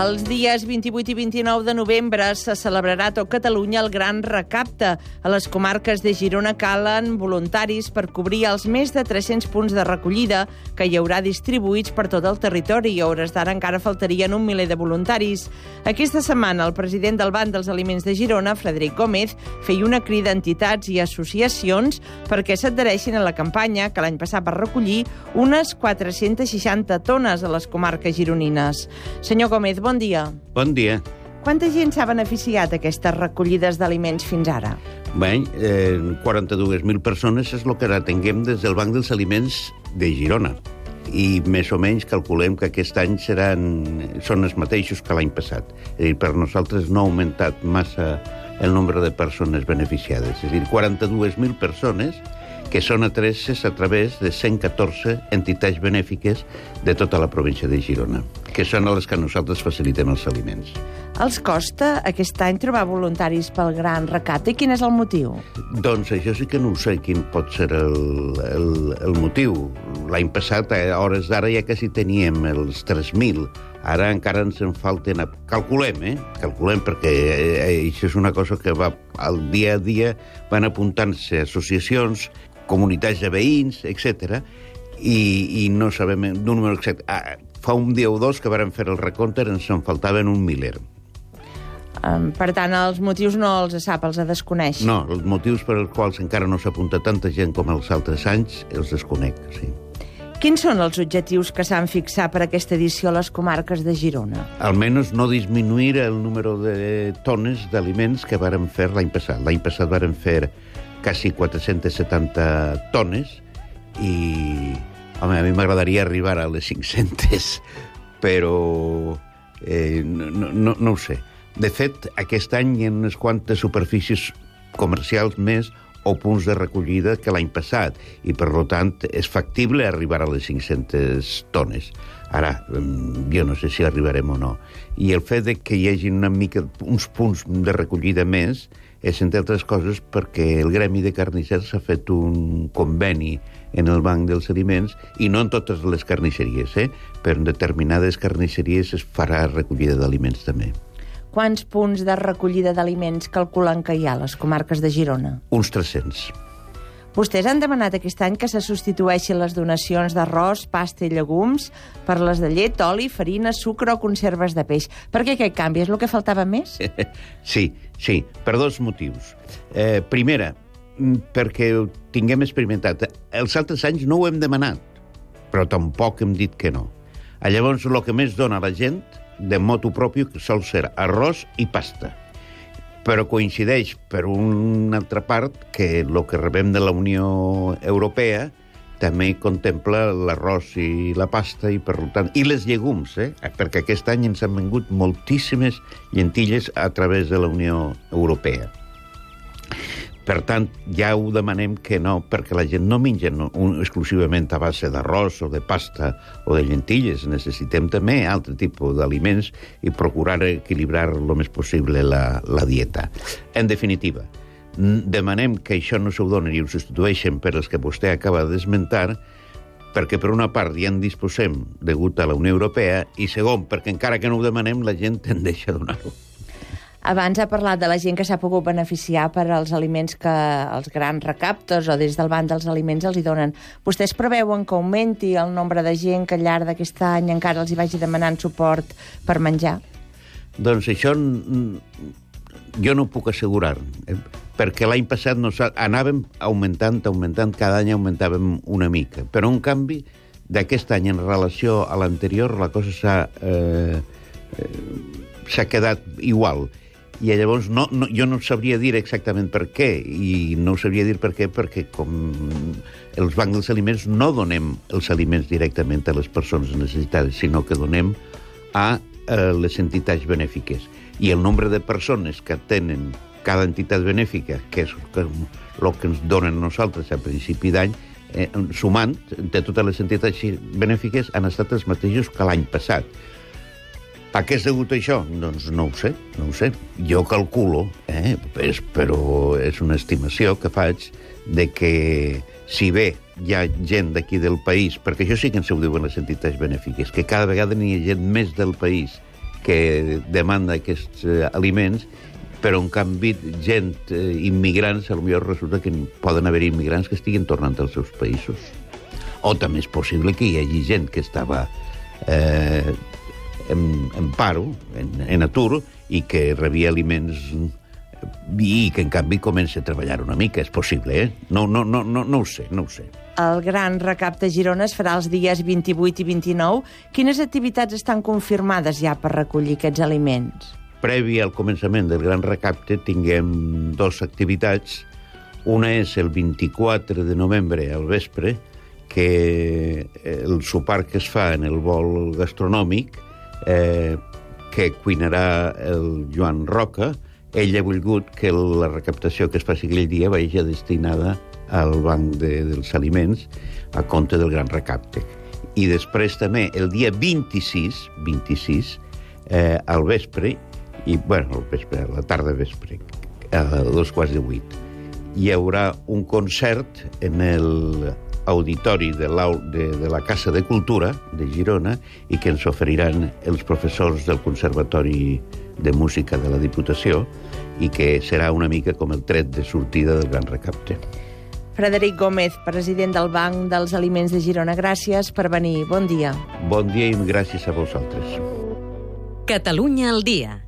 Els dies 28 i 29 de novembre se celebrarà a tot Catalunya el Gran Recapte. A les comarques de Girona calen voluntaris per cobrir els més de 300 punts de recollida que hi haurà distribuïts per tot el territori i a hores d'ara encara faltarien un miler de voluntaris. Aquesta setmana el president del Banc dels Aliments de Girona, Frederic Gómez, feia una crida a entitats i associacions perquè s'adhereixin a la campanya que l'any passat va recollir unes 460 tones a les comarques gironines. Senyor Gómez, bon dia. Bon dia. Quanta gent s'ha beneficiat d'aquestes recollides d'aliments fins ara? Bé, eh, 42.000 persones és el que atenguem des del Banc dels Aliments de Girona. I més o menys calculem que aquest any seran, són els mateixos que l'any passat. És a dir, per nosaltres no ha augmentat massa el nombre de persones beneficiades. És a dir, 42.000 persones que són atreses a través de 114 entitats benèfiques de tota la província de Girona, que són a les que nosaltres facilitem els aliments. Els costa aquest any trobar voluntaris pel gran recapte i quin és el motiu? Doncs això sí que no ho sé quin pot ser el, el, el motiu. L'any passat, a hores d'ara, ja quasi teníem els 3.000. Ara encara ens en falten... Calculem, eh? Calculem, perquè eh, això és una cosa que va al dia a dia, van apuntant-se associacions comunitats de veïns, etc. I, i no sabem el número exacte. Ah, fa un dia o dos que vàrem fer el recompte, ens en faltaven un miler. Um, per tant, els motius no els sap, els desconeix. No, els motius per als quals encara no s'apunta tanta gent com els altres anys, els desconec, sí. Quins són els objectius que s'han fixat per aquesta edició a les comarques de Girona? Almenys no disminuir el número de tones d'aliments que varen fer l'any passat. L'any passat varen fer quasi 470 tones i, home, a mi m'agradaria arribar a les 500, però eh, no, no, no ho sé. De fet, aquest any hi ha unes quantes superfícies comercials més o punts de recollida que l'any passat, i per tant és factible arribar a les 500 tones. Ara, jo no sé si arribarem o no. I el fet de que hi hagi una mica uns punts de recollida més és, entre altres coses, perquè el Gremi de Carnissers ha fet un conveni en el Banc dels Aliments, i no en totes les carnisseries, eh? però en determinades carnisseries es farà recollida d'aliments també. Quants punts de recollida d'aliments calculen que hi ha a les comarques de Girona? Uns 300. Vostès han demanat aquest any que se substitueixin les donacions d'arròs, pasta i llegums per les de llet, oli, farina, sucre o conserves de peix. Per què aquest canvi? És el que faltava més? Sí, sí, per dos motius. Eh, primera, perquè ho tinguem experimentat. Els altres anys no ho hem demanat, però tampoc hem dit que no. Llavors, el que més dona la gent de moto propi sol ser arròs i pasta. Però coincideix, per una altra part, que el que rebem de la Unió Europea també contempla l'arròs i la pasta i per tant i les llegums, eh? perquè aquest any ens han vengut moltíssimes llentilles a través de la Unió Europea. Per tant, ja ho demanem que no, perquè la gent no menja no, un, exclusivament a base d'arròs o de pasta o de llentilles. Necessitem també altre tipus d'aliments i procurar equilibrar el més possible la, la dieta. En definitiva, demanem que això no s'ho donen i ho substitueixen per els que vostè acaba d'esmentar, perquè per una part ja en disposem degut a la Unió Europea i segon, perquè encara que no ho demanem la gent tendeix a donar-ho. Abans ha parlat de la gent que s'ha pogut beneficiar per als aliments que els grans recaptes o des del banc dels aliments els hi donen. Vostès preveuen que augmenti el nombre de gent que al llarg d'aquest any encara els hi vagi demanant suport per menjar? Doncs això jo no puc assegurar, eh? perquè l'any passat no anàvem augmentant, augmentant, cada any augmentàvem una mica. Però, en canvi, d'aquest any en relació a l'anterior, la cosa s'ha eh, eh, quedat igual i llavors no, no, jo no sabria dir exactament per què, i no sabria dir per què perquè com els bancs dels aliments no donem els aliments directament a les persones necessitades, sinó que donem a eh, les entitats benèfiques. I el nombre de persones que tenen cada entitat benèfica, que és el que ens donen nosaltres a principi d'any, eh, sumant de totes les entitats benèfiques han estat els mateixos que l'any passat. A què és degut això? Doncs no ho sé, no ho sé. Jo calculo, eh, és, però és una estimació que faig, de que si bé hi ha gent d'aquí del país, perquè això sí que ens ho diuen les entitats benèfiques, que cada vegada n'hi ha gent més del país que demanda aquests eh, aliments, però en canvi gent, eh, immigrants, potser resulta que poden haver immigrants que estiguin tornant als seus països. O també és possible que hi hagi gent que estava eh, en, en paro, en, en atur, i que rebia aliments i que en canvi comença a treballar una mica, és possible, eh? No, no, no, no, no ho sé, no ho sé. El Gran Recapte Girona es farà els dies 28 i 29. Quines activitats estan confirmades ja per recollir aquests aliments? Previ al començament del Gran Recapte tinguem dues activitats. Una és el 24 de novembre al vespre, que el sopar que es fa en el vol gastronòmic, eh, que cuinarà el Joan Roca, ell ha volgut que la recaptació que es faci aquell dia vagi destinada al Banc de, dels Aliments a compte del gran recapte. I després també, el dia 26, 26, eh, al vespre, i, bueno, al vespre, a la tarda vespre, a dos quarts de vuit, hi haurà un concert en el auditori de la, de, de la Casa de Cultura de Girona i que ens oferiran els professors del Conservatori de Música de la Diputació i que serà una mica com el tret de sortida del Gran Recapte. Frederic Gómez, president del Banc dels Aliments de Girona, gràcies per venir. Bon dia. Bon dia i gràcies a vosaltres. Catalunya al dia